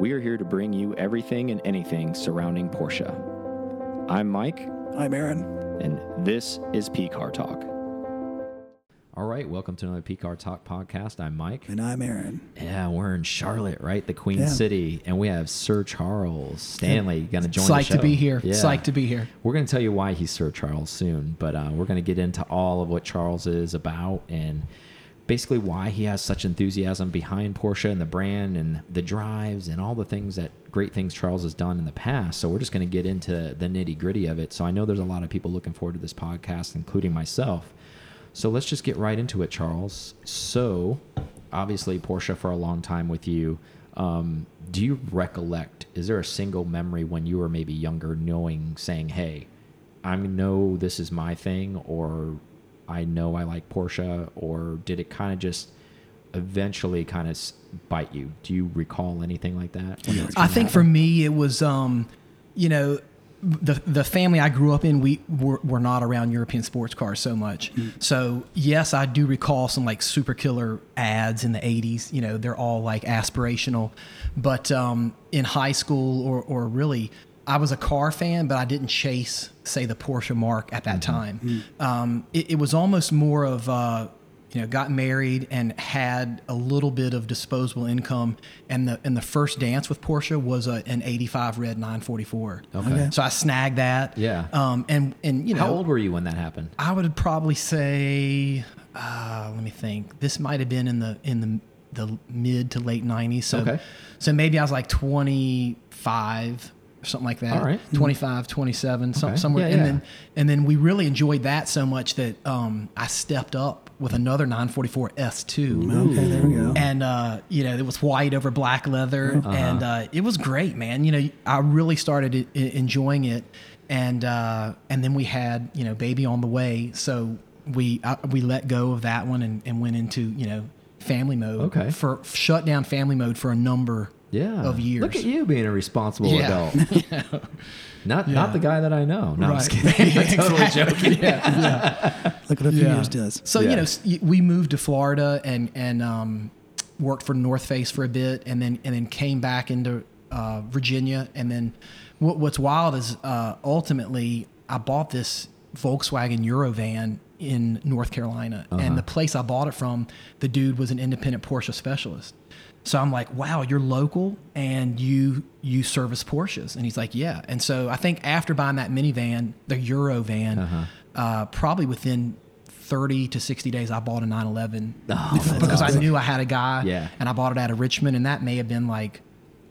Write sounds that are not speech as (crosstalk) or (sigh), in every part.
We are here to bring you everything and anything surrounding Porsche. I'm Mike, I'm Aaron. and this is P Car Talk. All right, welcome to another P Car Talk podcast. I'm Mike. And I'm Aaron. Yeah, we're in Charlotte, right? The Queen Yeah. City, and we have Sir Charles Stanley going to join Psyched the show. to be here. Yeah. Psyched to be here. We're going to tell you why he's Sir Charles soon, but uh, we're going to get into all of what Charles is about and basically why he has such enthusiasm behind Porsche and the brand and the drives and all the things that great things Charles has done in the past. So we're just going to get into the nitty gritty of it. So I know there's a lot of people looking forward to this podcast, including myself. So let's just get right into it, Charles. So, obviously, Porsche for a long time with you. Um, do you recollect? Is there a single memory when you were maybe younger, knowing, saying, "Hey, I know this is my thing," or "I know I like Porsche," or did it kind of just eventually kind of bite you? Do you recall anything like that? when it was I think happen? for me, it was, um, you know, the the family I grew up in, we were, were not around European sports cars so much. So yes, I do recall some like super killer ads in the '80s. You know, they're all like aspirational, but um, in high school or or really. I was a car fan, but I didn't chase, say, the Porsche mark at that time. Um, it, it was almost more of, uh, you know, got married and had a little bit of disposable income, and the and the first dance with Porsche was a, an '85 red 944. Okay. So I snagged that. Yeah. Um, and and you know, How old were you when that happened? I would probably say, uh, let me think. This might have been in the in the the mid to late '90s. So Okay. so maybe I was like 25 or something like that. All right. 25, 27, some, somewhere. Yeah, and yeah. then and then we really enjoyed that so much that um, I stepped up with another 944 S2 Okay, there we go. and uh, you know it was white over black leather, Uh-huh. and uh, it was great, man. You know, I really started i- i- enjoying it, and uh, and then we had you know baby on the way, so we uh, we let go of that one and, and went into you know family mode. Okay. for shut down family mode for a number Yeah. of years. Look at you being a responsible Yeah. adult. (laughs) Not not the guy that I know. No, I'm just kidding. (laughs) I'm totally Exactly. joking. Look what a few years does. So Yeah. you know, we moved to Florida and and um, worked for North Face for a bit, and then and then came back into uh, Virginia. And then what, what's wild is uh, ultimately I bought this Volkswagen Eurovan in North Carolina, and the place I bought it from, the dude was an independent Porsche specialist. So I'm like, wow, you're local and you you service Porsches, and he's like, yeah. And so I think after buying that minivan, the Euro van, Uh-huh. uh, probably within 30 to 60 days, I bought a 911 Oh, (laughs) because I knew I had a guy, Yeah. and I bought it out of Richmond, and that may have been like,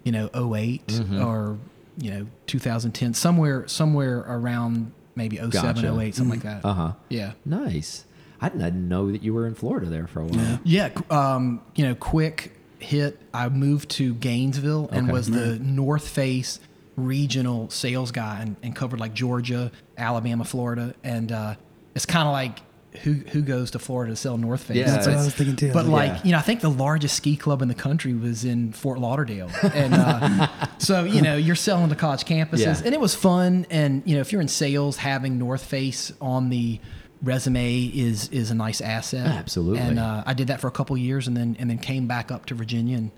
you know, 8 Mm-hmm. or you know 2010, somewhere somewhere around maybe 07, Gotcha. 08, something like that. Uh huh. Yeah. Nice. I didn't, know that you were in Florida there for a while. Yeah, qu- um, you know, quick hit. I moved to Gainesville and Okay. was the North Face regional sales guy and, and covered like Georgia, Alabama, Florida, and uh, it's kind of like who who goes to Florida to sell North Face? Yeah, That's what I was thinking too. But like Yeah. you know, I think the largest ski club in the country was in Fort Lauderdale, and uh, (laughs) so you know you're selling to college campuses, Yeah. and it was fun. And you know, if you're in sales, having North Face on the resume is is a nice asset. Absolutely. And uh, I did that for a couple years, and then and then came back up to Virginia, and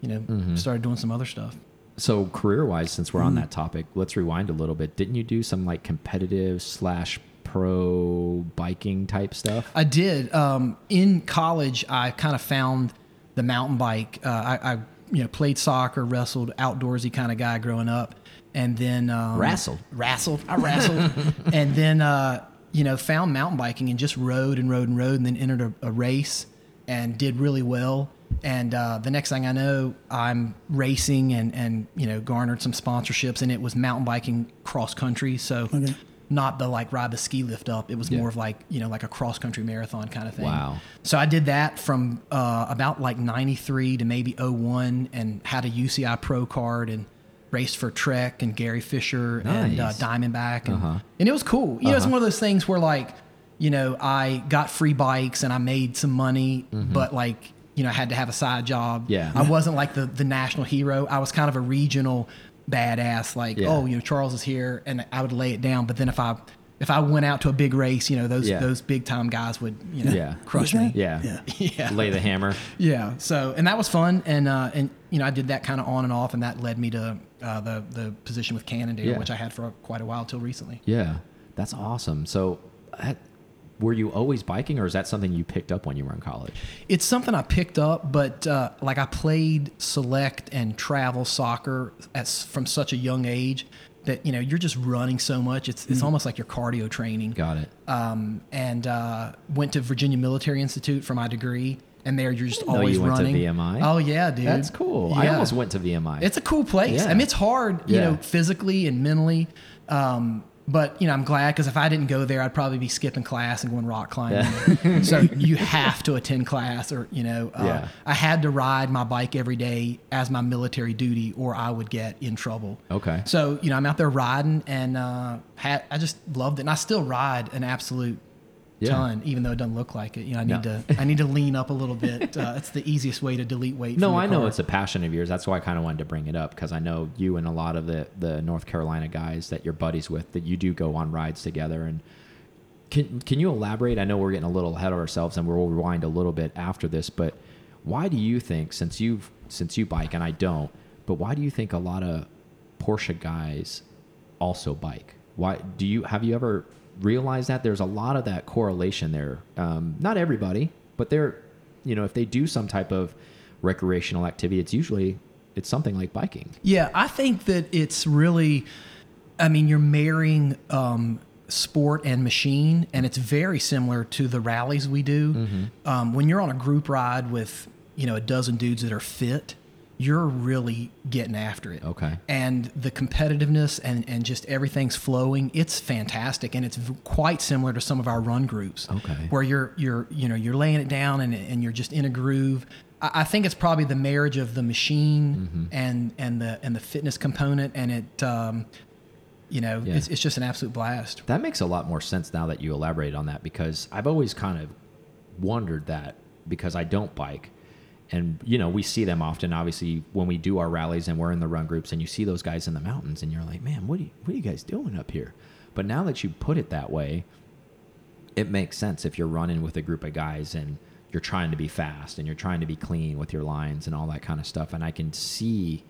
you know Mm-hmm. started doing some other stuff. So career wise, since we're on that topic, let's rewind a little bit. Didn't you do some like competitive slash pro biking type stuff? I did. Um, in college, I kind of found the mountain bike. Uh, I, I, you know, played soccer, wrestled, outdoorsy kind of guy growing up, and then um, Wrestled? wrestled. I wrestled, (laughs) and then uh, you know, found mountain biking and just rode and rode and rode, and then entered a, a race and did really well. And uh, the next thing I know, I'm racing and and you know garnered some sponsorships, and it was mountain biking cross country. So Okay. not the like ride the ski lift up. It was Yeah. more of like you know like a cross country marathon kind of thing. Wow. So I did that from uh, about like '93 to maybe 01 and had a UCI Pro card and raced for Trek and Gary Fisher and uh, Diamondback and, Uh-huh. and it was cool. You know, it's Uh-huh. one of those things where like you know I got free bikes and I made some money, but like you know I had to have a side job. Mm-hmm. Yeah. I wasn't like the the national hero. I was kind of a regional badass. Like Yeah. oh you know Charles is here and I would lay it down, but then if I if I went out to a big race, you know, those Yeah. those big time guys would, you know, Yeah. crush me. Yeah. Yeah. (laughs) Yeah. Lay the hammer. (laughs) Yeah. So, and that was fun, and uh, and you know, I did that kind of on and off, and that led me to uh, the the position with Cannondale, Yeah. which I had for quite a while till recently. Yeah. That's awesome. So, that, were you always biking, or is that something you picked up when you were in college? It's something I picked up, but uh, like I played select and travel soccer at, from such a young age that you know you're just running so much. It's it's almost like your cardio training. Got it. Um, and uh, went to Virginia Military Institute for my degree, and there you're just know always you went to running. VMI. Oh yeah, dude. That's cool. I Yeah. almost went to VMI. It's a cool place. Yeah. I mean, it's hard, you Yeah. know, physically and mentally. Um, but you know, I'm glad because if I didn't go there, I'd probably be skipping class and going rock climbing. so (laughs) you have to attend class, or you know, uh. I had to ride my bike every day as my military duty, or I would get in trouble. Okay. So you know, I'm out there riding, and uh, had, I just loved it, and I still ride an absolute Yeah. ton, even though it doesn't look like it. You know, I need No. to I need to lean up a little bit. Uh, it's the easiest way to delete weight. No, I know it's a passion of yours. That's why I kind of wanted to bring it up because I know you and a lot of the the North Carolina guys that you're buddies with that you do go on rides together. And can can you elaborate? I know we're getting a little ahead of ourselves, and we'll rewind a little bit after this. But why do you think, since you've since you bike and I don't, but why do you think a lot of Porsche guys also bike? Why do you have you ever realized that there's a lot of that correlation there? Um, not everybody, but they're you know if they do some type of recreational activity, it's usually it's something like biking. Yeah, I think that it's really, I mean, you're marrying um, sport and machine, and it's very similar to the rallies we do. Mm-hmm. Um, when you're on a group ride with, you know, a dozen dudes that are fit, you're really getting after it. Okay. And the competitiveness and, and just everything's flowing, it's fantastic. And it's v- quite similar to some of our run groups. Okay. Where you're, you're, you know, you're laying it down and, and you're just in a groove. I, I think it's probably the marriage of the machine Mm-hmm. and, and the, and the fitness component. And it, um, you know, Yeah. it's, it's just an absolute blast. That makes a lot more sense now that you elaborate on that because I've always kind of wondered that because I don't bike. And you know, we see them often obviously when we do our rallies and we're in the run groups and you see those guys in the mountains and you're like, "Man, what are you, what are you guys doing up here?" But now that you put it that way, it makes sense if you're running with a group of guys and you're trying to be fast and you're trying to be clean with your lines and all that kind of stuff and I can see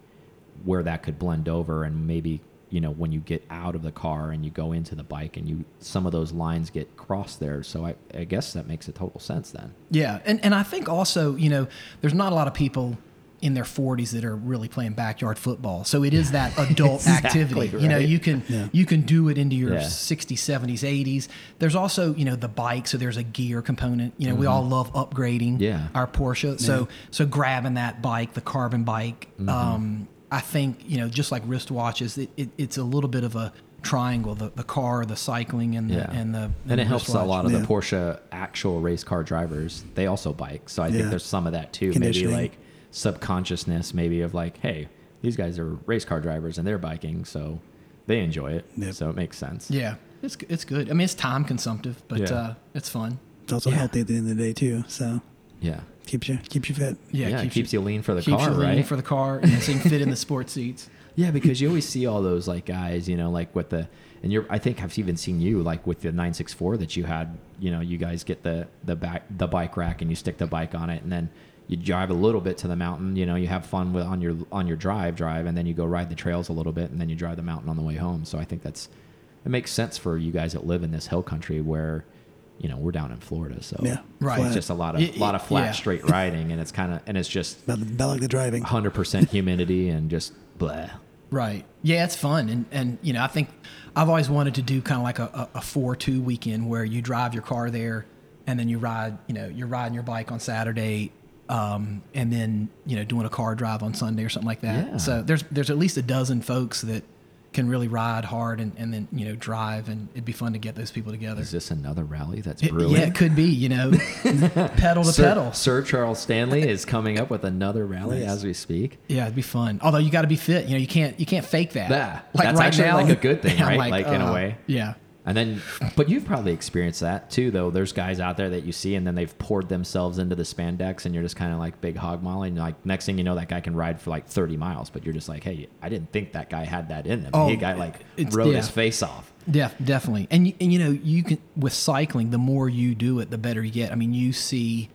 where that could blend over and maybe you know when you get out of the car and you go into the bike and you some of those lines get crossed there so I, I guess that makes a total sense then Yeah, and and I think also you know there's not a lot of people in their 40s that are really playing backyard football. So it is that (laughs) adult Exactly activity. You know, you can Yeah. you can do it into your Yeah. 60s, 70s, 80s. There's also you know the bike, so there's a gear component. You know, we Mm-hmm. all love upgrading Yeah. our Porsche. So so grabbing that bike, the carbon bike. Mm-hmm. Um, I think you know just like wristwatches, it, it, it's a little bit of a triangle: the the car, the cycling, and the yeah and the and the it helps a lot of the Porsche actual race car drivers they also bike so I think there's some of that too maybe like subconsciousness maybe of like hey these guys are race car drivers and they're biking so they enjoy it Yep. so it makes sense Yeah, it's it's good. I mean, it's time consumptive, but Yeah. uh, it's fun. It's also Yeah. healthy at the end of the day too. So yeah keeps you keeps you fit. Yeah, yeah, it keeps you lean for the keeps car you lean right for the car, and so you fit in the sports seats. (laughs) Yeah, because you always see all those like guys, you know, like with the and you're I think I've even seen you like with the 964 that you had, you know, you guys get the the back the bike rack and you stick the bike on it and then you drive a little bit to the mountain, you know, you have fun with on your on your drive drive and then you go ride the trails a little bit and then you drive the mountain on the way home. So I think that's it makes sense for you guys that live in this hill country where you know, we're down in Florida, so Yeah, Right. it's just a lot of Y- y- lot of flat yeah. straight riding and it's kind of and it's just About, about like the driving. 100% humidity and just blah. Right. Yeah, it's fun, and and you know, I think I've always wanted to do kind of like a, a, a four-two weekend where you drive your car there, and then you ride, you know, you're riding your bike on Saturday, um, and then you know, doing a car drive on Sunday or something like that. Yeah. So there's there's at least a dozen folks that can really ride hard and, and then you know drive, and it'd be fun to get those people together. Is this another rally that's It- yeah, it could be. You know, (laughs) pedal to Sir, pedal. Sir Charles Stanley is coming up with another rally Nice. as we speak. Yeah, it'd be fun. Although you got to be fit. You know, you can't you can't fake that. Yeah, like that's actually like a good thing, (laughs) right? Like, in a uh, way. Yeah. And then, but you've probably experienced that too, though. There's guys out there that you see, and then they've poured themselves into the spandex, and you're just kind of like big hog molly. And like next thing you know, that guy can ride for like 30 miles, but you're just like, hey, I didn't think that guy had that in him. Oh, he got like rode yeah. his face off. Def, definitely. And and you know, you can with cycling, the more you do it, the better you get. I mean, you see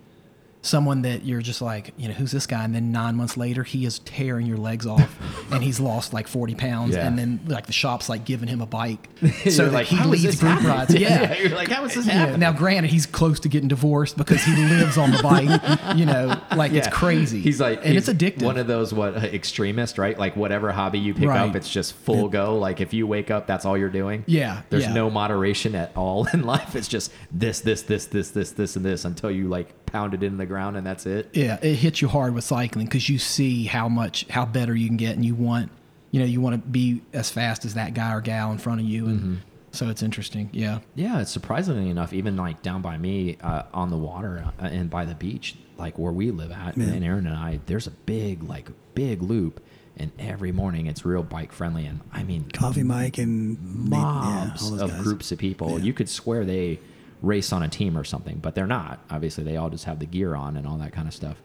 someone that you're just like, you know, who's this guy? And then nine months later, he is tearing your legs off, (laughs) and he's lost like forty pounds. Yeah. And then like the shop's like giving him a bike, (laughs) so that like, he leads group happening?" rides. (laughs) Yeah. you're like, how is this Yeah, happening? Now, granted, he's close to getting divorced because he lives on the bike. (laughs) You know, like it's crazy. He's like, and he's it's addictive. One of those what uh, extremist, right? Like whatever hobby you pick Right. up, it's just full go. Like if you wake up, that's all you're doing. Yeah, There's yeah. no moderation at all in life. It's just this, this, this, this, this, this, and this until you like pound it in the ground and that's it. yeah, it hits you hard with cycling because you see how much how better you can get, and you want you know you want to be as fast as that guy or gal in front of you, and Mm-hmm. so it's interesting. Yeah, Yeah, it's surprisingly enough, even like down by me uh, on the water uh, and by the beach, like where we live at, Yeah. and Aaron and I, there's a big, like, big loop. And every morning it's real bike friendly. And I mean, Coffee Mike and Nate- yeah, mobs of guys. groups of people. Yeah. You could swear they race on a team or something, but they're not. Obviously, they all just have the gear on and all that kind of stuff.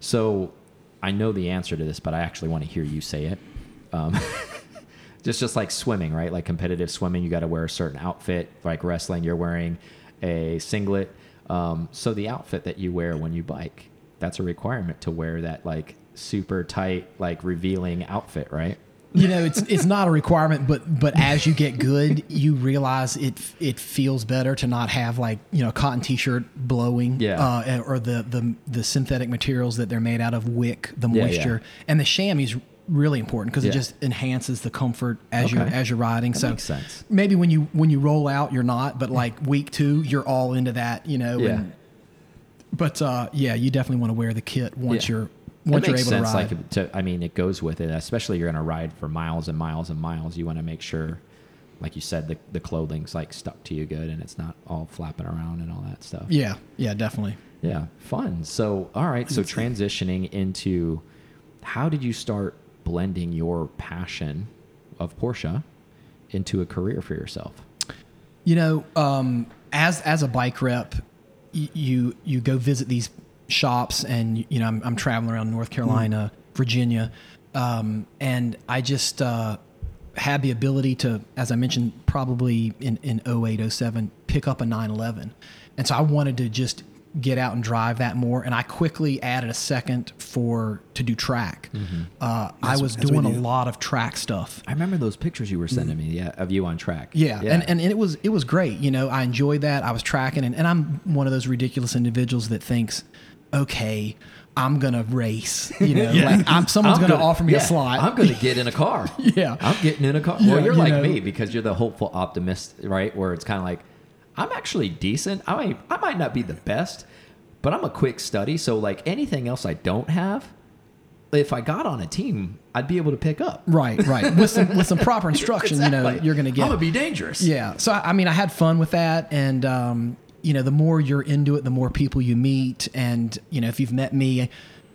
So I know the answer to this, but I actually want to hear you say it. Um, (laughs) just just like swimming, right? Like competitive swimming, you got to wear a certain outfit. Like wrestling, you're wearing a singlet. Um, so the outfit that you wear when you bike, that's a requirement to wear that like super tight, like revealing outfit, right? You know it's it's not a requirement, but but as you get good, you realize it it feels better to not have like you know a cotton t-shirt blowing, Yeah. uh, or the the the synthetic materials that they're made out of wick, the Yeah, yeah. moisture, and the chamois. Really important because Yeah. it just enhances the comfort as you're Okay. as you're riding. That so makes sense. maybe when you when you roll out, you're not, but like week two, you're all into that, you know. Yeah. And, but uh, yeah, you definitely want to wear the kit once Yeah. you're It once you're makes able to sense. ride. Like, to, I mean, it goes with it. Especially you're going to ride for miles and miles and miles. You want to make sure, like you said, the the clothing's like stuck to you good and it's not all flapping around and all that stuff. yeah, yeah, definitely. Yeah, fun. So, all right. So, transitioning into how did you start blending your passion of Porsche into a career for yourself? You know, um, as as a bike rep, you you go visit these shops, and you know I'm, I'm traveling around North Carolina, Virginia, um, and I just uh, had the ability to, as I mentioned, probably in in 08, 07, pick up a 911, and so I wanted to just get out and drive that more, and I quickly added a second for to do track. Uh, I was doing a lot of track stuff. I remember those pictures you were sending me, yeah, of you on track. Yeah, And, and it was it was great. You know, I enjoyed that. I was tracking, and, and I'm one of those ridiculous individuals that thinks, okay, I'm gonna race. (laughs) You know, like I'm someone's I'm gonna, offer me yeah, a slot. I'm going to get in a car. (laughs) Yeah. I'm getting in a car. Yeah, well, you're you like know. me because you're the hopeful optimist, right? Where it's kind of like, I'm actually decent. I might, I might not be the best, but I'm a quick study. So, like anything else I don't have, if I got on a team, I'd be able to pick up. right, right. (laughs) With some with some proper instruction, you know, you're gonna get. I'm going to be dangerous. Yeah. So I I mean, I had fun with that, and um, you know, the more you're into it, the more people you meet, and you know, if you've met me,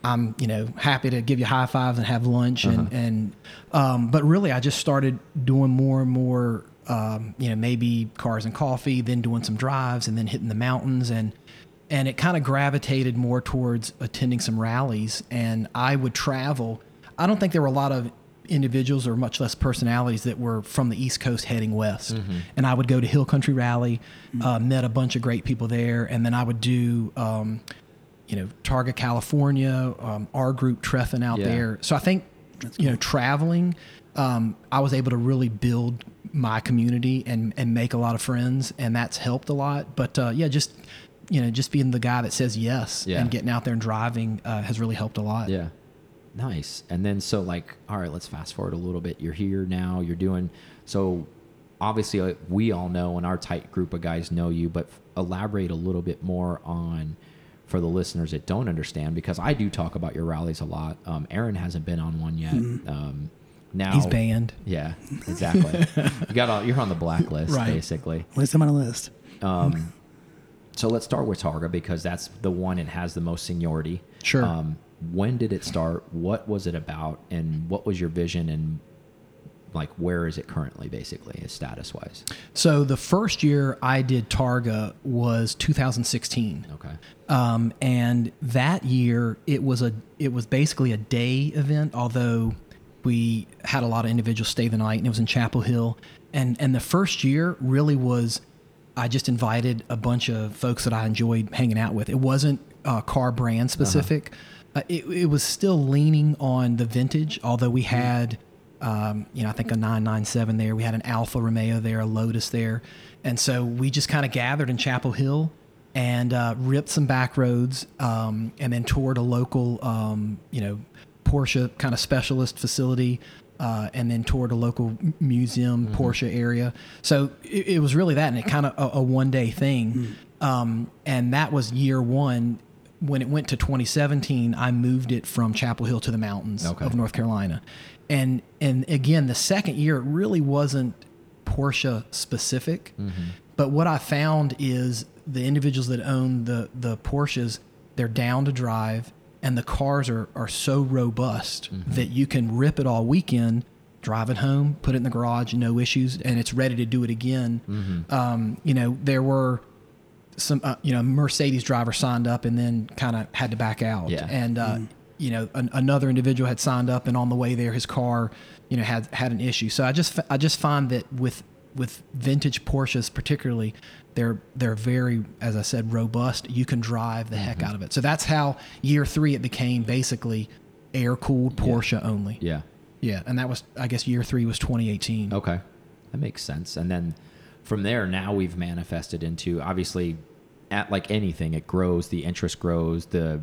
I'm you know happy to give you high fives and have lunch, and and um, but really, I just started doing more and more. Um, you know, maybe cars and coffee, then doing some drives, and then hitting the mountains, and and it kind of gravitated more towards attending some rallies. And I would travel. I don't think there were a lot of individuals or much less personalities that were from the East Coast heading west. And I would go to Hill Country Rally, uh, met a bunch of great people there, and then I would do. Um, you know, Targa, California, um, our group Treffen out Yeah. there. So I think, you know, traveling, um, I was able to really build my community and, and make a lot of friends, and that's helped a lot. But uh, yeah, just you know, just being the guy that says yes Yeah. and getting out there and driving uh, has really helped a lot. Yeah. Nice. And then so like, all right, let's fast forward a little bit. You're here now. You're doing so. Obviously, like, we all know, and our tight group of guys know you. But elaborate a little bit more on for the listeners that don't understand, because I do talk about your rallies a lot. Um, Aaron hasn't been on one yet. Um, now He's banned. Yeah, exactly. (laughs) you got on, you're on the blacklist Right. basically. At least I'm on a list. Um, so let's start with Targa because that's the one that has the most seniority. Sure. Um, when did it start? What was it about? And what was your vision? And like where is it currently, basically, status wise? So the first year I did Targa was 2016. Okay. Um, and that year it was a it was basically a day event, although we had a lot of individuals stay the night, and it was in Chapel Hill. And and the first year really was I just invited a bunch of folks that I enjoyed hanging out with. It wasn't uh, car brand specific. Uh, it, it was still leaning on the vintage, although we had, um, you know, I think a 997 there. We had an Alfa Romeo there, a Lotus there. And so we just kind of gathered in Chapel Hill and uh, ripped some back roads um, and then toured a local, um, you know, Porsche kind of specialist facility. Uh, and then toured a local museum Porsche area. So it, it was really that, and it (laughs) kind of a, a one day thing. Um, and that was year one. When it went to 2017, I moved it from Chapel Hill to the mountains Okay. of North Carolina. And and again, the second year it really wasn't Porsche specific. Mm-hmm. But what I found is the individuals that own the the Porsches, they're down to drive, and the cars are are so robust mm-hmm. that you can rip it all weekend, drive it home, put it in the garage, no issues, and it's ready to do it again. Mm-hmm. Um, you know, there were some uh, you know Mercedes driver signed up and then kind of had to back out, Yeah. and uh, you know an, another individual had signed up and on the way there his car you know had had an issue. So I just I just find that with with vintage Porsches particularly they're they're very as I said robust. You can drive the heck out of it. So that's how year three it became basically air cooled Porsche only. Yeah. Yeah, and that was I guess year three was 2018. Okay, that makes sense. And then from there, now we've manifested into obviously, at like anything, it grows. The interest grows. The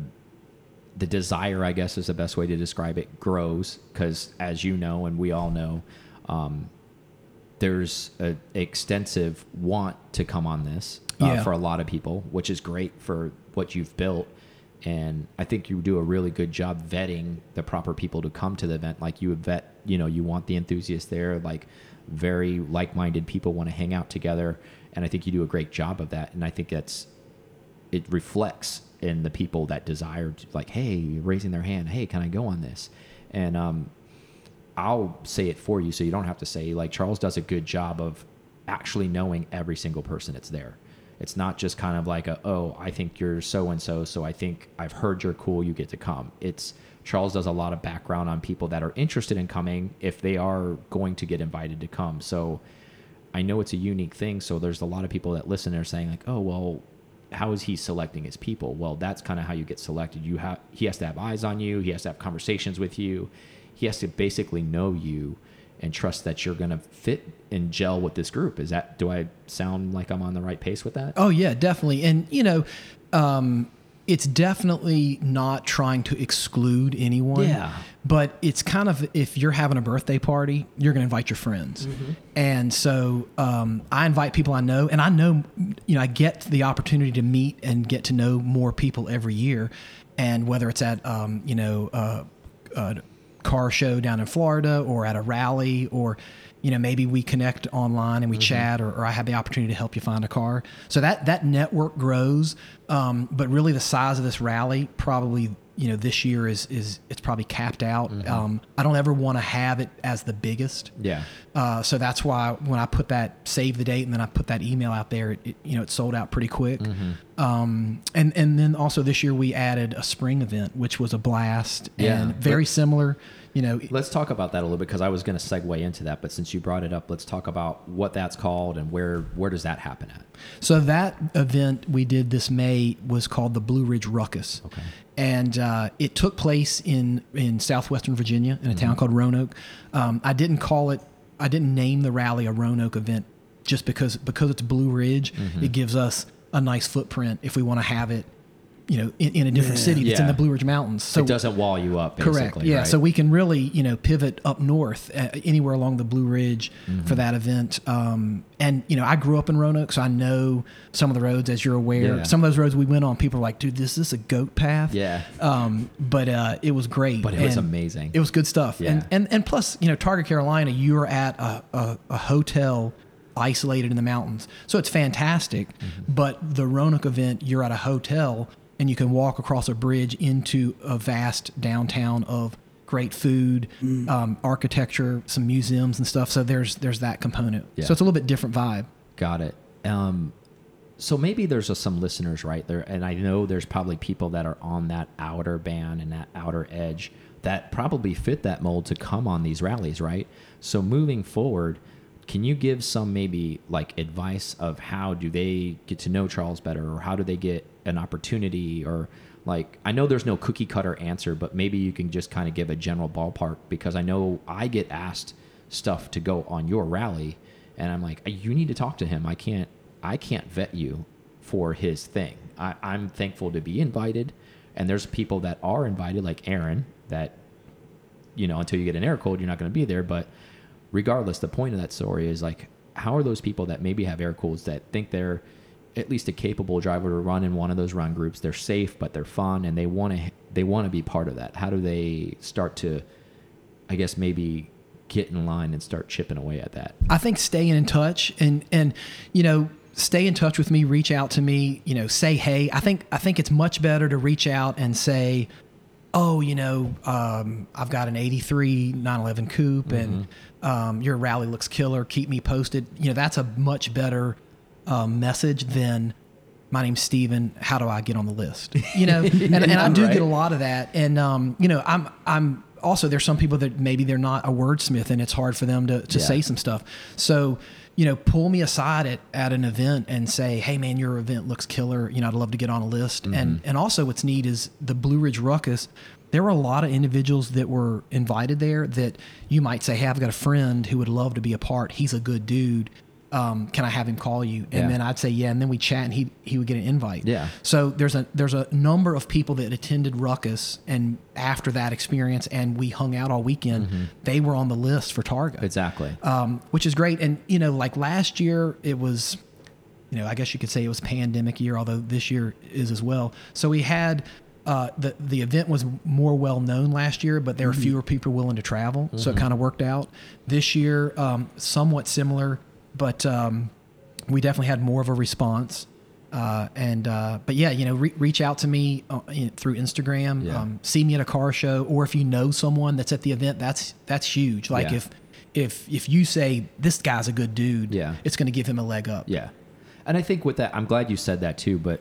the desire, I guess, is the best way to describe it, grows because, as you know, and we all know, um, there's an extensive want to come on this uh, Yeah. for a lot of people, which is great for what you've built. And I think you do a really good job vetting the proper people to come to the event. Like you would vet, you know, you want the enthusiasts there, like very like minded people want to hang out together. And I think you do a great job of that. And I think that's, it reflects in the people that desire to, like, hey, raising their hand, hey, can I go on this? And um, I'll say it for you so you don't have to say like Charles does a good job of actually knowing every single person that's there. It's not just kind of like a oh, I think you're so and so, so I think I've heard you're cool, you get to come. It's Charles does a lot of background on people that are interested in coming if they are going to get invited to come. So I know it's a unique thing, so there's a lot of people that listen and are saying like, "Oh, well, how is he selecting his people?" Well, that's kind of how you get selected. You have he has to have eyes on you, he has to have conversations with you. He has to basically know you and trust that you're going to fit and gel with this group. Is that do I sound like I'm on the right pace with that? Oh yeah, definitely. And you know, um, it's definitely not trying to exclude anyone. Yeah. But it's kind of if you're having a birthday party, you're going to invite your friends, and so um, I invite people I know, and I know, you know, I get the opportunity to meet and get to know more people every year, and whether it's at um, you know uh, a car show down in Florida or at a rally or you know maybe we connect online and we chat or, or I have the opportunity to help you find a car. So that that network grows um, but really the size of this rally probably you know this year is is it's probably capped out. Um, I don't ever want to have it as the biggest. Yeah. uh, so that's why when I put that save the date and then I put that email out there, it, it, you know, it sold out pretty quick. Um, and and then also this year we added a spring event, which was a blast Yeah. and very similar. You know, Let's talk about that a little bit because I was going to segue into that, but since you brought it up, let's talk about what that's called and where where does that happen at? So that event we did this May was called the Blue Ridge Ruckus. Okay. And uh, it took place in, in southwestern Virginia in a town called Roanoke. Um, I didn't call it, I didn't name the rally a Roanoke event just because because it's Blue Ridge, it gives us a nice footprint if we want to have it, you know, in, in a different Yeah. city that's in the Blue Ridge Mountains. So it doesn't wall you up, basically. Correct. Yeah. right? So we can really, you know, pivot up north, uh, anywhere along the Blue Ridge Mm-hmm. for that event. Um, and you know, I grew up in Roanoke, so I know some of the roads, as you're aware. Yeah. Some of those roads we went on, people are like, "Dude, this is a goat path." Yeah. Um, but uh, it was great. But it was amazing. It was good stuff. Yeah. And and and plus, you know, Targa, Carolina, you're at a, a, a hotel isolated in the mountains, so it's fantastic. Mm-hmm. But the Roanoke event, you're at a hotel and you can walk across a bridge into a vast downtown of great food, Mm. um, architecture, some museums and stuff. So there's there's that component. Yeah. So it's a little bit different vibe. Got it. Um, so maybe there's uh, some listeners right there, and I know there's probably people that are on that outer band and that outer edge that probably fit that mold to come on these rallies, right? So moving forward, can you give some maybe like advice of how do they get to know Charles better, or how do they get an opportunity, or like I know there's no cookie cutter answer, but maybe you can just kind of give a general ballpark because I know I get asked stuff to go on your rally and I'm like, you need to talk to him. I can't, I can't vet you for his thing. I, I'm thankful to be invited, and there's people that are invited, like Aaron, that you know, until you get an air cooled, you're not going to be there. But regardless, the point of that story is like, how are those people that maybe have air cooleds that think they're at least a capable driver to run in one of those run groups? They're safe, but they're fun, and they want to they want to be part of that. How do they start to, I guess, maybe get in line and start chipping away at that? I think staying in touch and and you know stay in touch with me, reach out to me, you know, say hey. I think I think it's much better to reach out and say, oh, you know, um, I've got an '83 911 coupe, and um, your rally looks killer. Keep me posted. You know, that's a much better um, message than. My name's Steven. How do I get on the list? You know, (laughs) and, and I do Right. get a lot of that. And um, you know, I'm I'm also there's some people that maybe they're not a wordsmith and it's hard for them to, to Yeah. say some stuff. So, you know, pull me aside at, at an event and say, Hey man, your event looks killer. You know, I'd love to get on a list. And mm-hmm. and also what's neat is the Blue Ridge Ruckus, there were a lot of individuals that were invited there that you might say, Hey, I've got a friend who would love to be a part. He's a good dude. Um, can I have him call you? And Yeah. then I'd say, yeah. And then we chat and he, he would get an invite. Yeah. So there's a there's a number of people that attended Ruckus, and after that experience, and we hung out all weekend. They were on the list for Targa, Exactly. um, which is great. And you know, like last year, it was, you know, I guess you could say it was pandemic year, although this year is as well. So we had. Uh, the the event was more well known last year, but there were fewer people willing to travel, so it kind of worked out. This year, um, somewhat similar, but um, we definitely had more of a response. Uh, and uh, but yeah, you know, re- reach out to me uh, in- through Instagram. Yeah. Um, see me at a car show, or if you know someone that's at the event, that's that's huge. Like Yeah. if if if you say this guy's a good dude, Yeah. it's going to give him a leg up. Yeah. And I think with that, I'm glad you said that too, but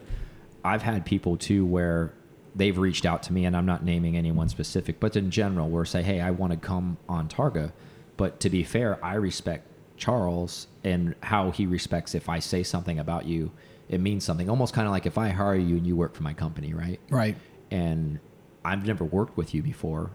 I've had people too where they've reached out to me, and I'm not naming anyone specific, but in general, where say, hey, I want to come on Targa. But to be fair, I respect Charles and how he respects if I say something about you, it means something. Almost kind of like if I hire you and you work for my company, right? Right. and I've never worked with you before,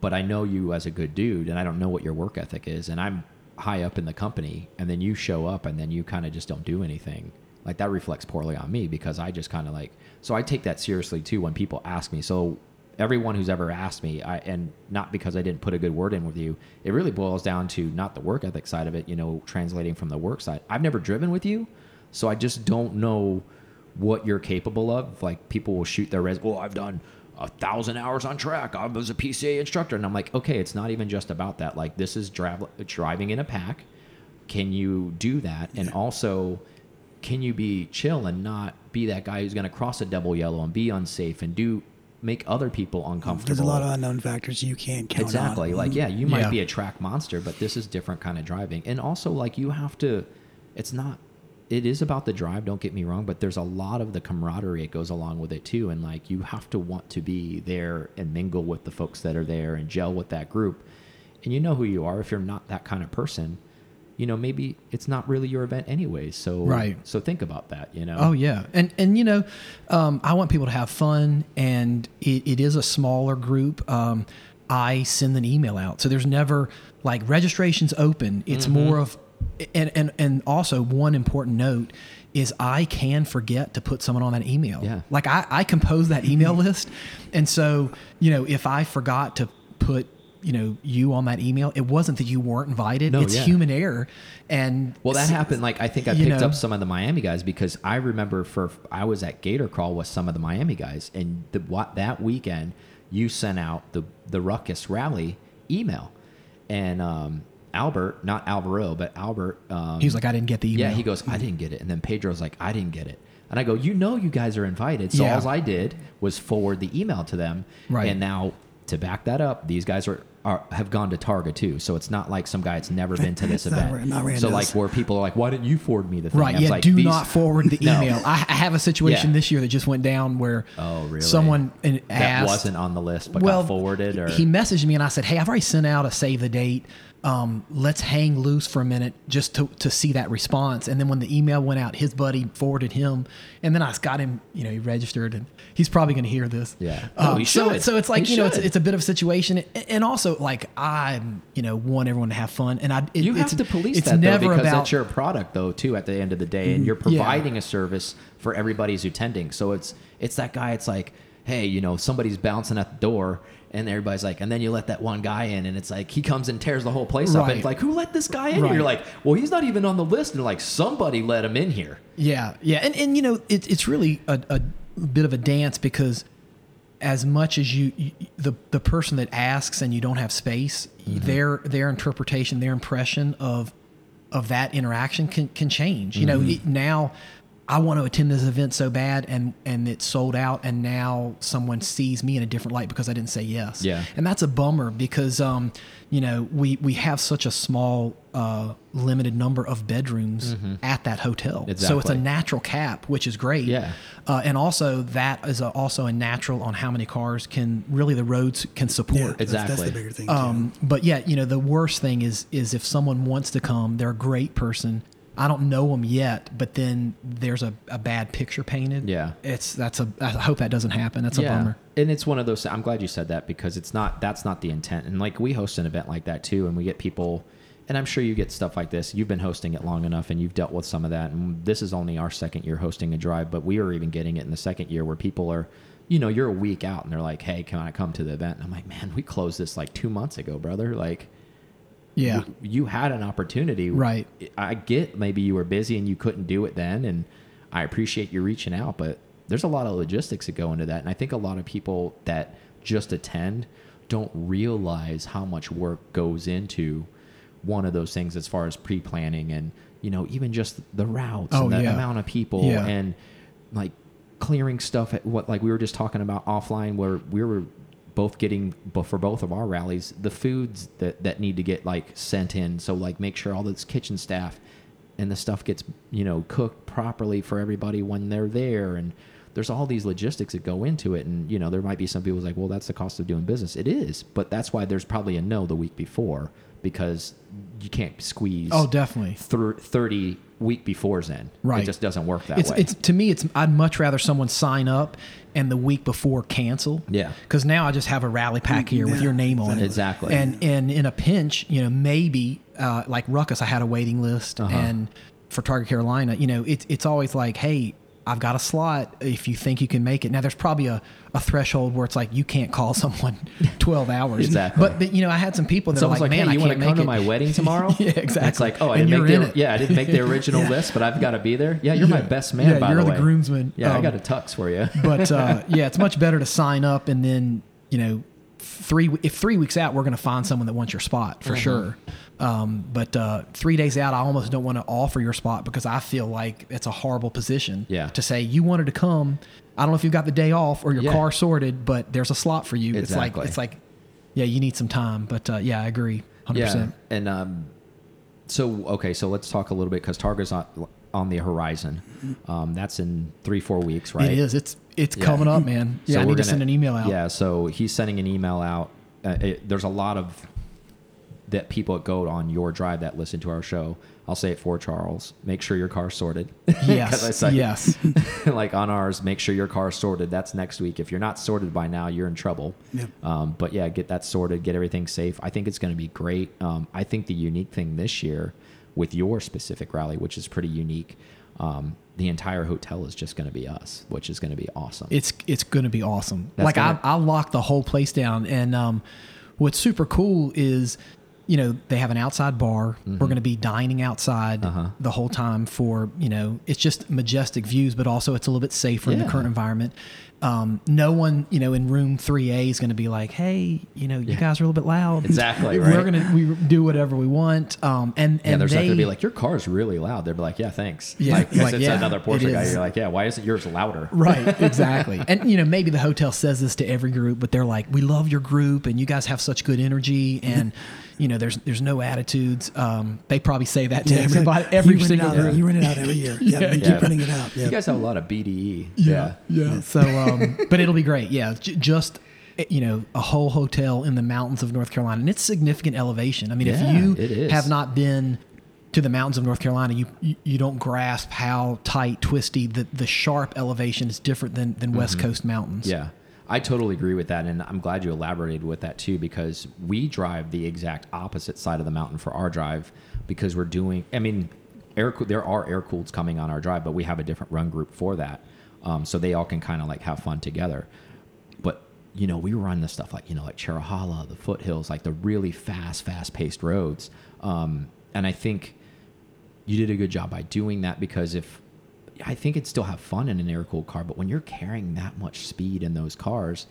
but I know you as a good dude, and I don't know what your work ethic is, and I'm high up in the company, and then you show up, and then you kind of just don't do anything. Like that reflects poorly on me because I just kind of like. So I take that seriously too when people ask me. So everyone who's ever asked me, I, and not because I didn't put a good word in with you, it really boils down to not the work ethic side of it. You know, translating from the work side. I've never driven with you, so I just don't know what you're capable of. Like people will shoot their res. Well, oh, I've done a thousand hours on track. I was a PCA instructor, and I'm like, okay, it's not even just about that. Like this is driving in a pack. Can you do that? And also, can you be chill and not be that guy who's going to cross a double yellow and be unsafe and do make other people uncomfortable? There's a lot of unknown factors you can't count exactly on. like yeah you might Yeah. be a track monster but this is different kind of driving and also like you have to it's not it is about the drive don't get me wrong but there's a lot of the camaraderie that goes along with it too and like you have to want to be there and mingle with the folks that are there and gel with that group and you know who you are if you're not that kind of person you know maybe it's not really your event anyways so Right. so think about that you know Oh yeah, and and you know, um, I want people to have fun, and it, it is a smaller group. Um, I send an email out, so there's never like registrations open. It's Mm-hmm. more of, and and and also one important note is I can forget to put someone on that email. Yeah. Like I I compose that email (laughs) list, and so you know if I forgot to put you know you on that email, it wasn't that you weren't invited. No, it's yeah. human error, and Well, that happened. Like I think I picked know. up some of the Miami guys because I remember for I was at Gator Crawl with some of the Miami guys, and the, what that weekend you sent out the the Ruckus Rally email, and um, Albert, not Alvaro, but Albert, um, He was like, I didn't get the email. yeah, he goes, I didn't get it, and then Pedro's like, I didn't get it. And I go, you know, you guys are invited. So Yeah. all I did was forward the email to them, Right. and now to back that up, these guys are, are have gone to Targa too. So it's not like some guy that's never been to this (laughs) not event. not so like where people are like, why didn't you forward me the thing? Right. I Yeah. like, do these- not forward the (laughs) No. email. I, I have a situation Yeah. this year that just went down where Oh, really? someone an- that wasn't on the list but well, got forwarded or he messaged me and I said, "Hey, I've already sent out a save the date. Um, let's hang loose for a minute just to, to see that response." And then when the email went out, his buddy forwarded him, and then I got him. You know, he registered, and he's probably going to hear this. Yeah. Um, he so should. so it's like He you know, it's, it's a bit of a situation, and also like I you know want everyone to have fun, and I it, you have to police it's that though, because about that's your product though too at the end of the day and you're Yeah. providing a service for everybody who's attending so it's it's that guy it's like hey you know somebody's bouncing at the door and everybody's like and then you let that one guy in and it's like he comes and tears the whole place up and it's like who let this guy in? Right. you're like well he's not even on the list and like somebody let him in here. Yeah, yeah, and and you know it, it's really a, a bit of a dance because as much as you, you the the person that asks and you don't have space, mm-hmm. their their interpretation, their impression of of that interaction can can change. You know, mm-hmm. it, now I want to attend this event so bad and and it's sold out and now someone sees me in a different light because I didn't say yes. Yeah. And that's a bummer because um you know, we we have such a small uh limited number of bedrooms at that hotel. Exactly. So it's a natural cap, which is great. Yeah. Uh, and also that is a, also a natural on how many cars can really the roads can Yeah, support. that's, that's the bigger thing. Too. Um, but yeah, you know, the worst thing is is if someone wants to come, they're a great person. I don't know them yet, but then there's a, a bad picture painted. Yeah. it's that's a. I hope that doesn't happen. That's a bummer. And it's one of those. I'm glad you said that because it's not. That's not the intent. And like we host an event like that too, and we get people. And I'm sure you get stuff like this. You've been hosting it long enough, and you've dealt with some of that. And this is only our second year hosting a drive, but we are even getting it in the second year where people are, you know, you're a week out, and they're like, "Hey, can I come to the event?" And I'm like, "Man, we closed this like two months ago, brother. Like, Yeah, w- you had an opportunity. Right. I get maybe you were busy and you couldn't do it then, and I appreciate you reaching out, but there's a lot of logistics that go into that, and I think a lot of people that just attend don't realize how much work goes into one of those things as far as pre-planning and you know even just the routes Oh, and the yeah. amount of people Yeah. and like clearing stuff at what like we were just talking about offline where we were both getting for both of our rallies the foods that that need to get like sent in. So like make sure all this kitchen staff and the stuff gets you know cooked properly for everybody when they're there. And there's all these logistics that go into it and you know there might be some people who's like well that's the cost of doing business it is but that's why there's probably a no the week before because you can't squeeze Oh, definitely. thir- 30 week befores in Right. it just doesn't work that it's way it's to me it's I'd much rather someone sign up and the week before cancel. Yeah. Because now I just have a rally pack here with your name on it. Exactly. And and in a pinch, you know, maybe uh, like Ruckus, I had a waiting list, Uh-huh. and for Targa Carolina, you know, it's it's always like, hey. I've got a slot if you think you can make it. Now there's probably a, a threshold where it's like you can't call (laughs) someone 12 hours. Exactly. But, but you know, I had some people that Someone's are like, like, man, hey, you I want to come to my wedding (laughs) tomorrow? Yeah, And exactly. It's like, oh, I And didn't make the it. yeah, I didn't make the (laughs) original Yeah. list, but I've got to be there. Yeah, you're my best man. Yeah, by you're the way. groomsman. Yeah, I Um, got a tux for you. but uh, yeah, it's much better to sign up and then you know three if three weeks out we're going to find someone that wants your spot Mm-hmm. for sure. Um, but uh, three days out, I almost don't want to offer your spot because I feel like it's a horrible position. Yeah. To say you wanted to come, I don't know if you've got the day off or your Yeah. car sorted, but there's a slot for you. It's Exactly. like it's like, yeah, you need some time. But uh, yeah, I agree, hundred yeah, percent. and um, so okay, so let's talk a little bit because Targa's on on the horizon. Um, that's in three four weeks, right? It is. It's it's Yeah. coming up, man. So Yeah, I we're need to gonna- send an email out. Yeah, so he's sending an email out. Uh, it, there's a lot of that people that go on your drive that listen to our show. I'll say it for Charles. Make sure your car's sorted. (laughs) I Yes. say- yes. (laughs) like on ours, make sure your car's sorted. That's next week. If you're not sorted by now, you're in trouble. Yep. Um, but yeah, get that sorted, get everything safe. I think it's going to be great. Um, I think the unique thing this year with your specific rally, which is pretty unique, um, the entire hotel is just going to be us, which is going to be awesome. it's it's going to be awesome. That's like I I locked the whole place down, and um, what's super cool is you know, they have an outside bar. We're going to be dining outside Mm-hmm. Uh-huh. the whole time for, you know, it's just majestic views, but also it's a little bit safer in the current environment. Um, no one, you know, in room 3A is going to be like, hey, you know, you Yeah. guys are a little bit loud. Exactly, We're going to we do whatever we want. Um, and, Yeah, and there's they, not gonna be like your car's really loud. They'll be like, yeah, thanks. Yeah, like, like, it's yeah, another it Porsche guy. You're like, yeah, why isn't yours louder? Right, (laughs) exactly. and you know, maybe the hotel says this to every group, but they're like, "We love your group, and you guys have such good energy, and (laughs) you know, there's there's no attitudes." Um, they probably say that to Yeah, exactly. everybody, every you rent it single out. You rent it out every year. (laughs) Yeah, you Yeah. keep renting it out. Yeah. You guys have a lot of BDE. yeah, yeah. So, um, (laughs) but it'll be great. Yeah, j- just eh, you know, a whole hotel in the mountains of North Carolina, and it's significant elevation. I mean, Yeah, if you have not been to the mountains of North Carolina, you you, you don't grasp how tight, twisty the the sharp elevation is different than than West Coast mountains. Mm-hmm. Yeah. I totally agree with that, and I'm glad you elaborated with that too, because we drive the exact opposite side of the mountain for our drive, because we're doing. I mean, air there are air cooleds coming on our drive, but we have a different run group for that, um, so they all can kind of like have fun together. But you know, we run the stuff like you know, like Cherohala, the foothills, like the really fast, fast paced roads, um, and I think you did a good job by doing that because if I think it'd still have fun in an air cooled car, but when you're carrying that much speed in those cars,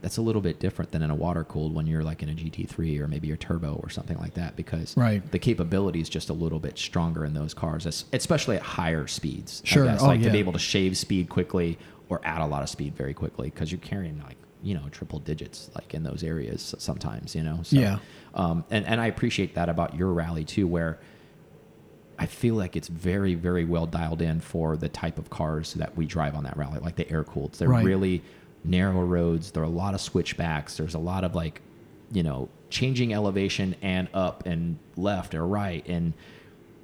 that's a little bit different than in a water cooled when you're like in a GT3 or maybe your turbo or something like that because Right. the capability is just a little bit stronger in those cars, especially at higher speeds. I Sure. guess, Oh, like to be able to shave speed quickly or add a lot of speed very quickly because you're carrying like you know triple digits like in those areas sometimes you know so, Yeah. um, and and I appreciate that about your rally too where I feel like it's very, very well dialed in for the type of cars that we drive on that rally, like the air cooled. They're Right. really narrow roads. There are a lot of switchbacks. There's a lot of like, you know, changing elevation and up and left or right. And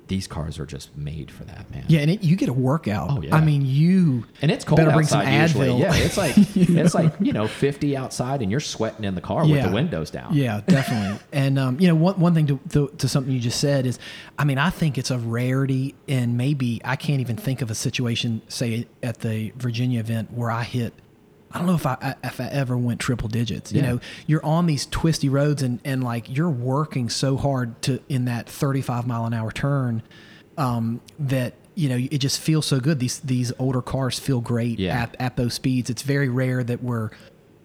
these cars are just made for that, man. Yeah, and it, you get a workout. Oh, yeah. I mean, you And it's cold better bring some outside usually. Advil. Yeah, it's like (laughs) it's like you know fifty outside, and you're sweating in the car with the windows down. Yeah, definitely. (laughs) and um, you know, one one thing to, to to something you just said is, I mean, I think it's a rarity, and maybe I can't even think of a situation, say at the Virginia event, where I hit. I don't know if I if I ever went triple digits. You Yeah. know, you're on these twisty roads, and and like you're working so hard to in that 35 mile an hour turn, um, that you know it just feels so good. These these older cars feel great Yeah. at at those speeds. It's very rare that we're,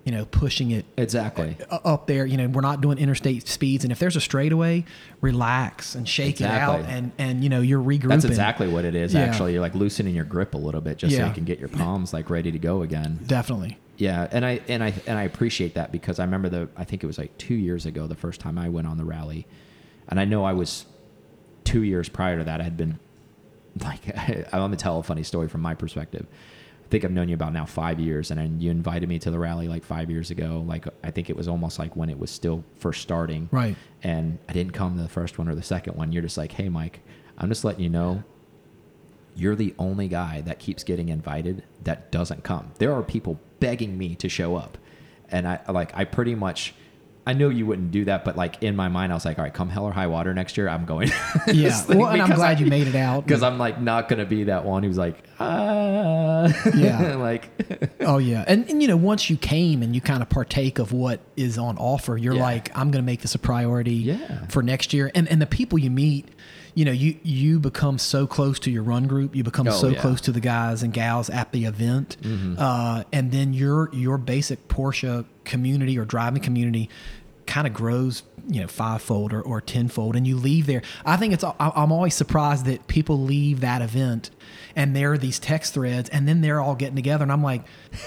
you know, pushing it exactly. up there. You know, we're not doing interstate speeds, and if there's a straightaway, relax and shake it out, and and you know you're regrouping. That's exactly what it is. Yeah. Actually, you're like loosening your grip a little bit just so you can get your palms like ready to go again. Definitely. Yeah, and I and I and I appreciate that because I remember the I think it was like two years ago the first time I went on the rally, and I know I was two years prior to that I had been (laughs) like (laughs) I'm gonna tell a funny story from my perspective. I think I've known you about now five years, and then you invited me to the rally like five years ago. Like I think it was almost like when it was still first starting, Right. And I didn't come to the first one or the second one. You're just like, hey, Mike, I'm just letting you know you're the only guy that keeps getting invited that doesn't come. There are people begging me to show up. And I like I pretty much I know you wouldn't do that, but like in my mind I was like, all right, come hell or high water next year, I'm going. (laughs) Yeah. Well, and I'm glad you made it out. Because I'm like not gonna be that one who's like, ah (laughs) Yeah. like (laughs) Oh yeah, and, and you know once you came and you kind of partake of what is on offer, you're Yeah. like, I'm going to make this a priority Yeah. for next year. And and the people you meet, you know, you you become so close to your run group, you become Oh, so yeah. Close to the guys and gals at the event, uh, and then your your basic Porsche community or driving community kind of grows you know fivefold or, or tenfold and you leave there i think it's i'm always surprised that people leave that event and there are these text threads and then they're all getting together and i'm like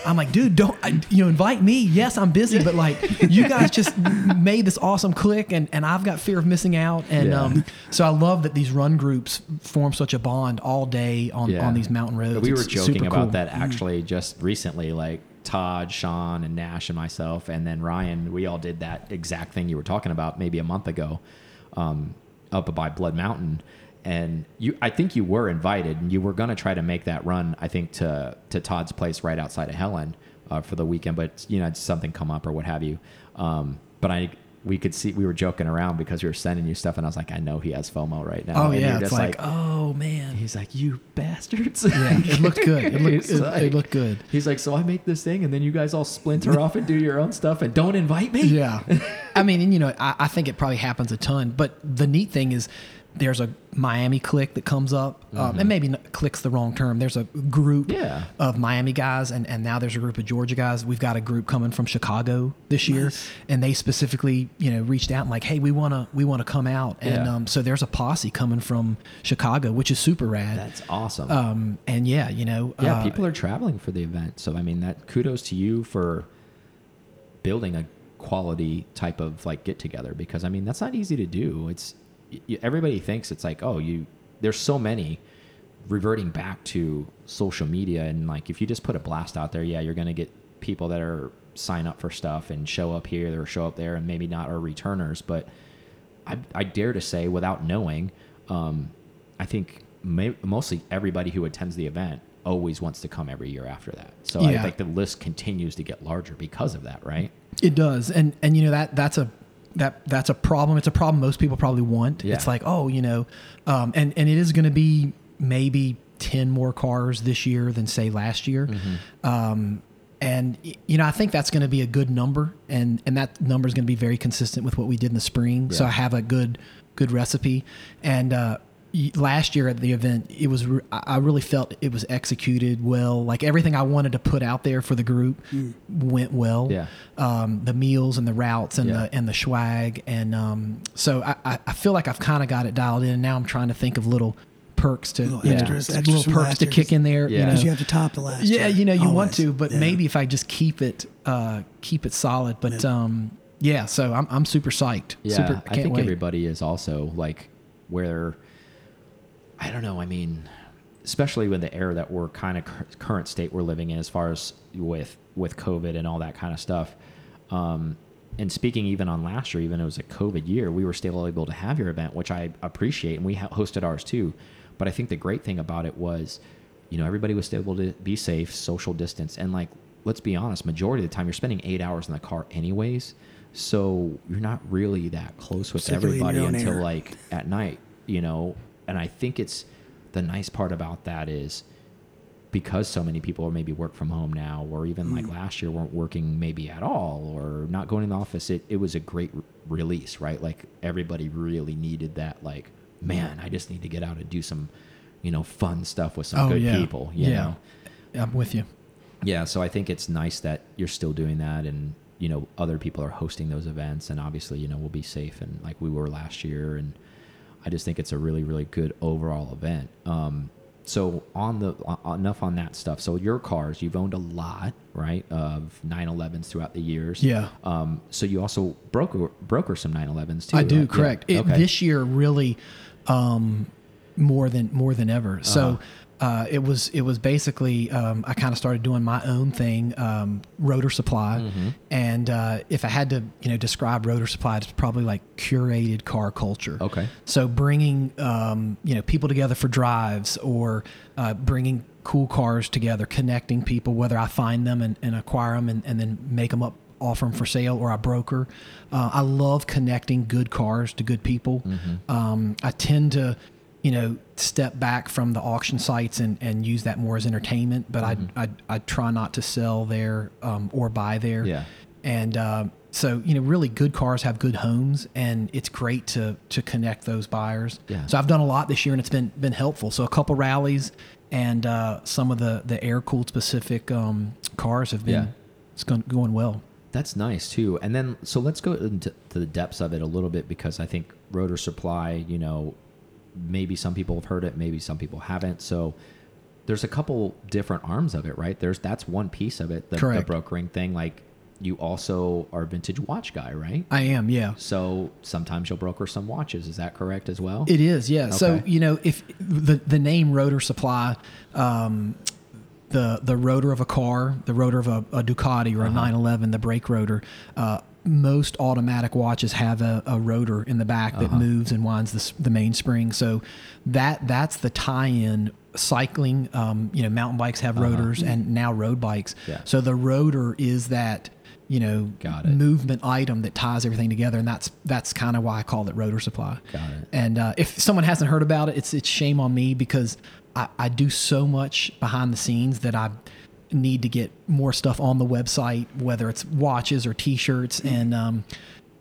i'm like dude don't you know invite me yes i'm busy but like you guys just made this awesome click and, and i've got fear of missing out and Yeah. um, so i love that these run groups form such a bond all day on, Yeah. on these mountain roads We were It's joking about cool. that actually just recently. Like Todd, Sean, and Nash, and myself, and then Ryan. We all did that exact thing you were talking about maybe a month ago, um, up by Blood Mountain. And you, I think you were invited, and you were going to try to make that run. I think to to Todd's place right outside of Helen uh, for the weekend, but you know something come up or what have you. Um, but I. We could see we were joking around because we were sending you stuff, and I was like, I know he has FOMO right now. oh And yeah it's just like, oh Oh, man He's like, you bastards. yeah it looked good it looked, it, (laughs) like- it looked good He's like, so I make this thing, and then you guys all splinter off and do your own stuff, and don't invite me. yeah (laughs) I mean, and, you know, I, I think it probably happens a ton. But the neat thing is, there's a Miami clique that comes up, um, and maybe clique's the wrong term. There's a group Mm-hmm. Yeah. of Miami guys, and, and now there's a group of Georgia guys. We've got a group coming from Chicago this year, Nice. and they specifically, you know, reached out and like, hey, we wanna we wanna come out, and Yeah. um, so there's a posse coming from Chicago, which is super rad. That's awesome. um, and yeah, you know, yeah, uh, people are traveling for the event. So I mean, that kudos to you for building a quality type of like get together because I mean that's not easy to do. It's y- everybody thinks it's like oh you there's so many reverting back to social media and like if you just put a blast out there, yeah, you're gonna get people that are sign up for stuff and show up here or show up there and maybe not are returners, but I, I dare to say, without knowing, um, I think may, mostly everybody who attends the event always wants to come every year after that. So I think the list continues to get larger because of that, right? It does, and and you know that that's a that that's a problem. It's a problem most people probably want. Yeah. It's like oh, you know, um, and and it is going to be maybe ten more cars this year than say last year. Mm-hmm. Um, and you know, I think that's going to be a good number, and and that number is going to be very consistent with what we did in the spring. So I have a good good recipe, and uh, last year at the event, it was re- I I really felt it was executed well. Like everything I wanted to put out there for the group went well Yeah. um, the meals and the routes and Yeah. the and the swag and um, so I, I- I feel like I've kind of got it dialed in. And now I'm trying to think of little perks to Little you know, extras, little perks to year, kick 'cause- in there. Yeah. You know, Because you have to top the last. yeah, year, you know, you want to, but Yeah. maybe if I just keep it uh, keep it solid. But um, yeah, so I'm I'm super psyched. Yeah, super, I can't think wait. everybody is also like where I don't know. I mean, especially with the era that we're kind of cur- current state we're living in, as far as with with COVID and all that kind of stuff. Um, and speaking even on last year, even it was a COVID year, we were still able to have your event, which I appreciate, and we ha- hosted ours too. But I think the great thing about it was, you know, everybody was still able to be safe, social distance, and like, let's be honest, majority of the time you're spending eight hours in the car anyways, so you're not really that close with Particularly in your everybody until air. like at night, you know. And I think it's the nice part about that is because so many people are maybe work from home now, or even like Mm. last year weren't working maybe at all, or not going in the office. It it was a great release, right? Like everybody really needed that. Like, man, I just need to get out and do some, you know, fun stuff with some oh good yeah, people. You yeah, know? I'm with you. yeah so i think it's nice that you're still doing that and you know other people are hosting those events and obviously you know we'll be safe and like we were last year and i just think it's a really really good overall event um so on the uh, enough on that stuff so your cars you've owned a lot right of 911s throughout the years Yeah. um so you also broker broker some 911s too I do right? Yeah. correct. It, okay. This year really um, more than more than ever. So Uh-huh. Uh, it was it was basically um, I kind of started doing my own thing, um, Rotor Supply, Mm-hmm. and uh, if I had to you know describe Rotor Supply, it's probably like curated car culture. Okay. So bringing um, you know people together for drives or uh, bringing cool cars together, connecting people, whether I find them and, and acquire them and, and then make them up, offer them for sale, or I broker. Uh, I love connecting good cars to good people. Um, I tend to, you know, step back from the auction sites and, and use that more as entertainment, but I, I I try not to sell there um, or buy there. Yeah. And uh, so, you know, really good cars have good homes, and it's great to to connect those buyers. Yeah. So I've done a lot this year, and it's been been helpful. So a couple rallies and uh, some of the the air cooled specific um, cars have been Yeah. it's going, going well. That's nice too. And then, so let's go into the depths of it a little bit because I think Rotor Supply, you know, maybe some people have heard it, maybe some people haven't. So there's a couple different arms of it, right? There's that's one piece of it, the, the brokering thing. Like you also are a vintage watch guy, right? I am, yeah. So sometimes you'll broker some watches. Is that correct as well? It is, yeah. So you know, if the the name Rotor Supply, um, the the rotor of a car, the rotor of a, a Ducati or a 911, the brake rotor. Uh, most automatic watches have a, a rotor in the back that moves and winds the, the mainspring. So that that's the tie-in. Cycling, um, you know, mountain bikes have rotors, and now road bikes. Yeah. So the rotor is that you know Got it. movement item that ties everything together, and that's that's kind of why I call it rotor supply. Got it. And uh, if someone hasn't heard about it, it's it's shame on me because I, I do so much behind the scenes that I need to get more stuff on the website, whether it's watches or T-shirts, and um,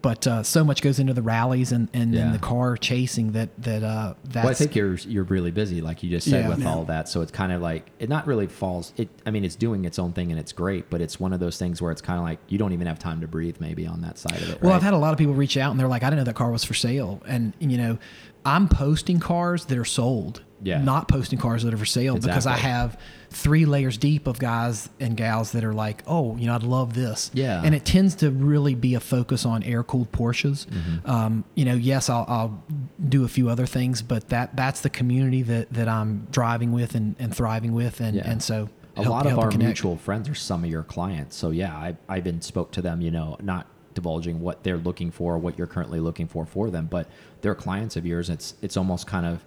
but uh, so much goes into the rallies and and, Yeah. and the car chasing that that uh, that's Well, I think you're you're really busy, like you just said, Yeah. with Yeah. all that. So it's kind of like it not really falls. It I mean, it's doing its own thing and it's great, but it's one of those things where it's kind of like you don't even have time to breathe, maybe on that side of it. Well, right? I've had a lot of people reach out and they're like, I didn't know that car was for sale. And, you know, I'm posting cars that are sold, Yeah. not posting cars that are for sale because I have three layers deep of guys and gals that are like, oh, you know, I'd love this. Yeah. And it tends to really be a focus on air cooled Porsches. Mm-hmm. Um, you know, yes, I'll, I'll do a few other things, but that that's the community that, that I'm driving with and, and thriving with. And, Yeah. and so a help- lot of our connect. mutual friends are some of your clients. So yeah, I I been spoke to them. You know, not divulging what they're looking for, what you're currently looking for for them, but they're clients of yours. It's it's almost kind of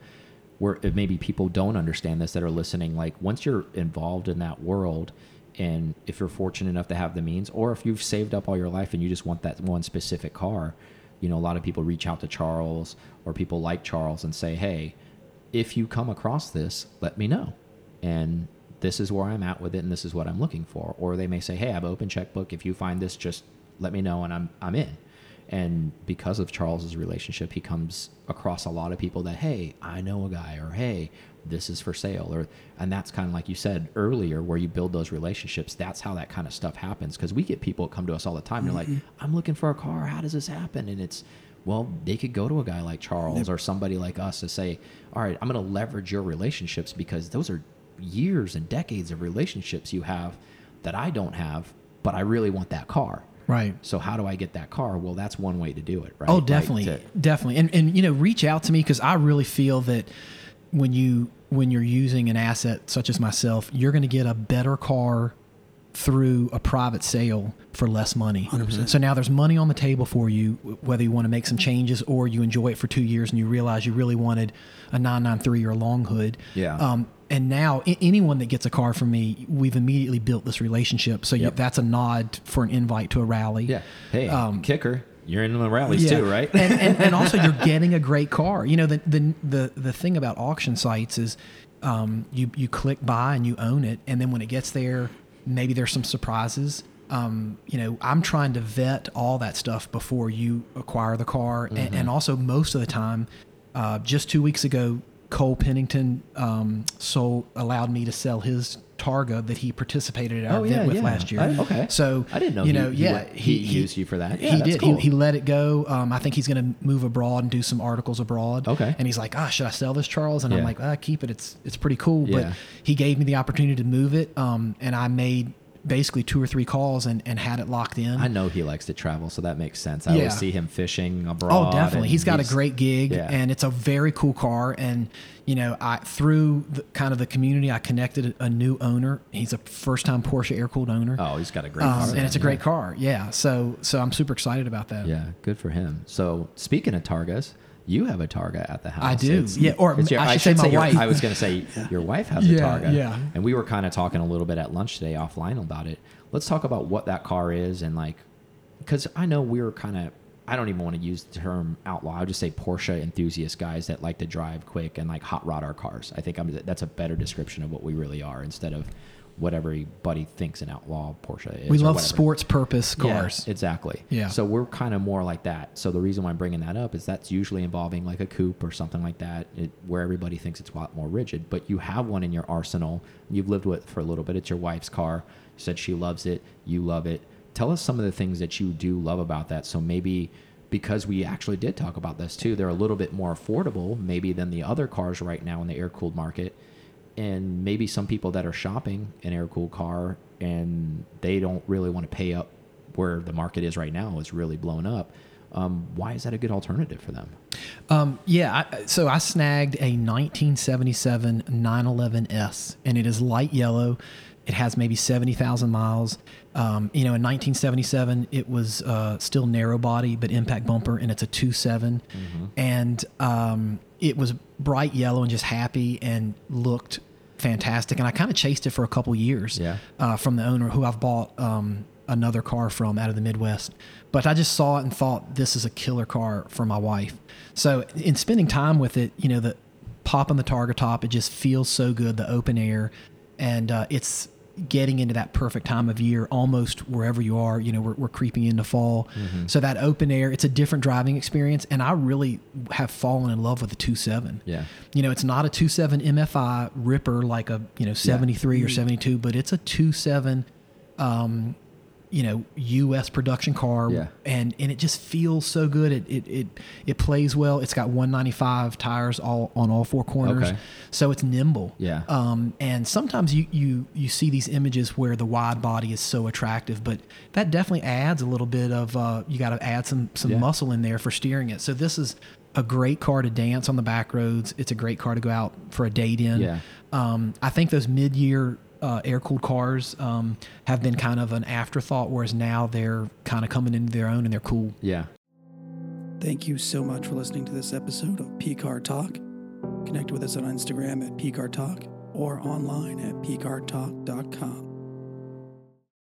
where maybe people don't understand this that are listening. Like once you're involved in that world. And if you're fortunate enough to have the means, or if you've saved up all your life and you just want that one specific car, you know, a lot of people reach out to Charles or people like Charles and say, hey, if you come across this, let me know. And this is where I'm at with it and this is what I'm looking for. Or they may say, Hey, I have open checkbook. If you find this, just let me know and I'm I'm in. And because of Charles's relationship, he comes across a lot of people that, hey, I know a guy, or hey, this is for sale, or and that's kind of like you said earlier, where you build those relationships. That's how that kind of stuff happens. Because we get people that come to us all the time. They're like, mm-hmm. I'm looking for a car. How does this happen? And it's well, they could go to a guy like Charles or somebody like us to say, all right, I'm going to leverage your relationships because those are years and decades of relationships you have that I don't have, but I really want that car. Right. So how do I get that car? Well, that's one way to do it, right? Oh, Like, definitely, to- definitely, and and you know, reach out to me because I really feel that when you when you're using an asset such as myself, you're going to get a better car through a private sale for less money. 100%. So now there's money on the table for you, whether you want to make some changes or you enjoy it for two years and you realize you really wanted a 993 or a long hood. Yeah. Um, and now anyone that gets a car from me, we've immediately built this relationship. So you, that's a nod for an invite to a rally. yeah. Hey, Um, kicker, you're in the rallies yeah. too, right? and, and, and also you're (laughs) getting a great car. You know, the, the, the, the thing about auction sites is um, you, you click buy and you own it. And then when it gets there, maybe there's some surprises. Um, you know, I'm trying to vet all that stuff before you acquire the car. Mm-hmm. And, and also most of the time, uh, just two weeks ago, Cole Pennington um, sold, allowed me to sell his Targa that he participated at our Oh, event yeah, with yeah. last year. I- okay. So I didn't know You he- know, he yeah, went- he used you for that. Yeah, he did. cool. He, he let it go. Um, I think he's going to move abroad and do some articles abroad. Okay. And he's like, ah, should I sell this, Charles? And I'm like, ah, keep it. It's it's pretty cool. But he gave me the opportunity to move it. Um, and I made basically two or three calls and, and had it locked in. I know he likes to travel, so that makes sense. I Yeah. always see him fishing abroad. Oh, definitely. He's got a great gig, Yeah. and it's a very cool car. And you know, I through the, kind of the community, I connected a new owner. He's a first-time Porsche air-cooled owner, Oh, he's got a great um, car. and it's a great yeah. car. Yeah. So so I'm super excited about that. Yeah, good for him. So speaking of Targas, you have a Targa at the house. I do. It's- Yeah, or it's I should say my your- wife. I was going to say (laughs) your wife has Yeah, a Targa. yeah. And we were kind of talking a little bit at lunch today offline about it. Let's talk about what that car is and like, because I know we were kind of. I don't even want to use the term outlaw. I'll just say Porsche enthusiast guys that like to drive quick and like hot rod our cars. I think I'm, that's a better description of what we really are instead of what everybody thinks an outlaw Porsche is. We love sports purpose Yeah, cars. exactly. Yeah. So we're kind of more like that. So the reason why I'm bringing that up is that's usually involving like a coupe or something like that, it, where everybody thinks it's a lot more rigid. But you have one in your arsenal. You've lived with it for a little bit. It's your wife's car. You said she loves it. You love it. Tell us some of the things that you do love about that. So maybe because we actually did talk about this too, they're a little bit more affordable maybe than the other cars right now in the air cooled market and maybe some people that are shopping an air cooled car and they don't really want to pay up where the market is right now is really blown up. Um, why is that a good alternative for them? Um, yeah, I, so I snagged a 1977 911S, and it is light yellow. It has maybe 70,000 miles. Um, you know, in 1977, it was uh, still narrow body, but impact bumper, and it's a 2.7. And um, it was bright yellow and just happy and looked fantastic. And I kind of chased it for a couple years Yeah. uh, from the owner who I've bought um, another car from out of the Midwest. But I just saw it and thought this is a killer car for my wife. So in spending time with it, you know, the pop on the Targa top, it just feels so good. The open air, and uh, it's getting into that perfect time of year, almost wherever you are. You know, we're, we're creeping into fall, so that open air, it's a different driving experience, and I really have fallen in love with the 2.7. Yeah. You know, it's not a 2.7 MFI ripper like a you know 73 or 72, but it's a 2.7 um, you know U.S. production car, Yeah. and and it just feels so good. It it it, it plays well. It's got 195 tires all on all four corners, Okay. so it's nimble. Yeah. Um, and sometimes you you you see these images where the wide body is so attractive, but that definitely adds a little bit of uh, you got to add some some Yeah. muscle in there for steering it. So this is a great car to dance on the back roads. It's a great car to go out for a date in. Yeah. Um, I think those mid-year uh, air-cooled cars um, have been kind of an afterthought, whereas now they're kind of coming into their own and they're cool. Yeah. Thank you so much for listening to this episode of PCAR Talk. Connect with us on Instagram at PCAR Talk or online at PCARTalk.com.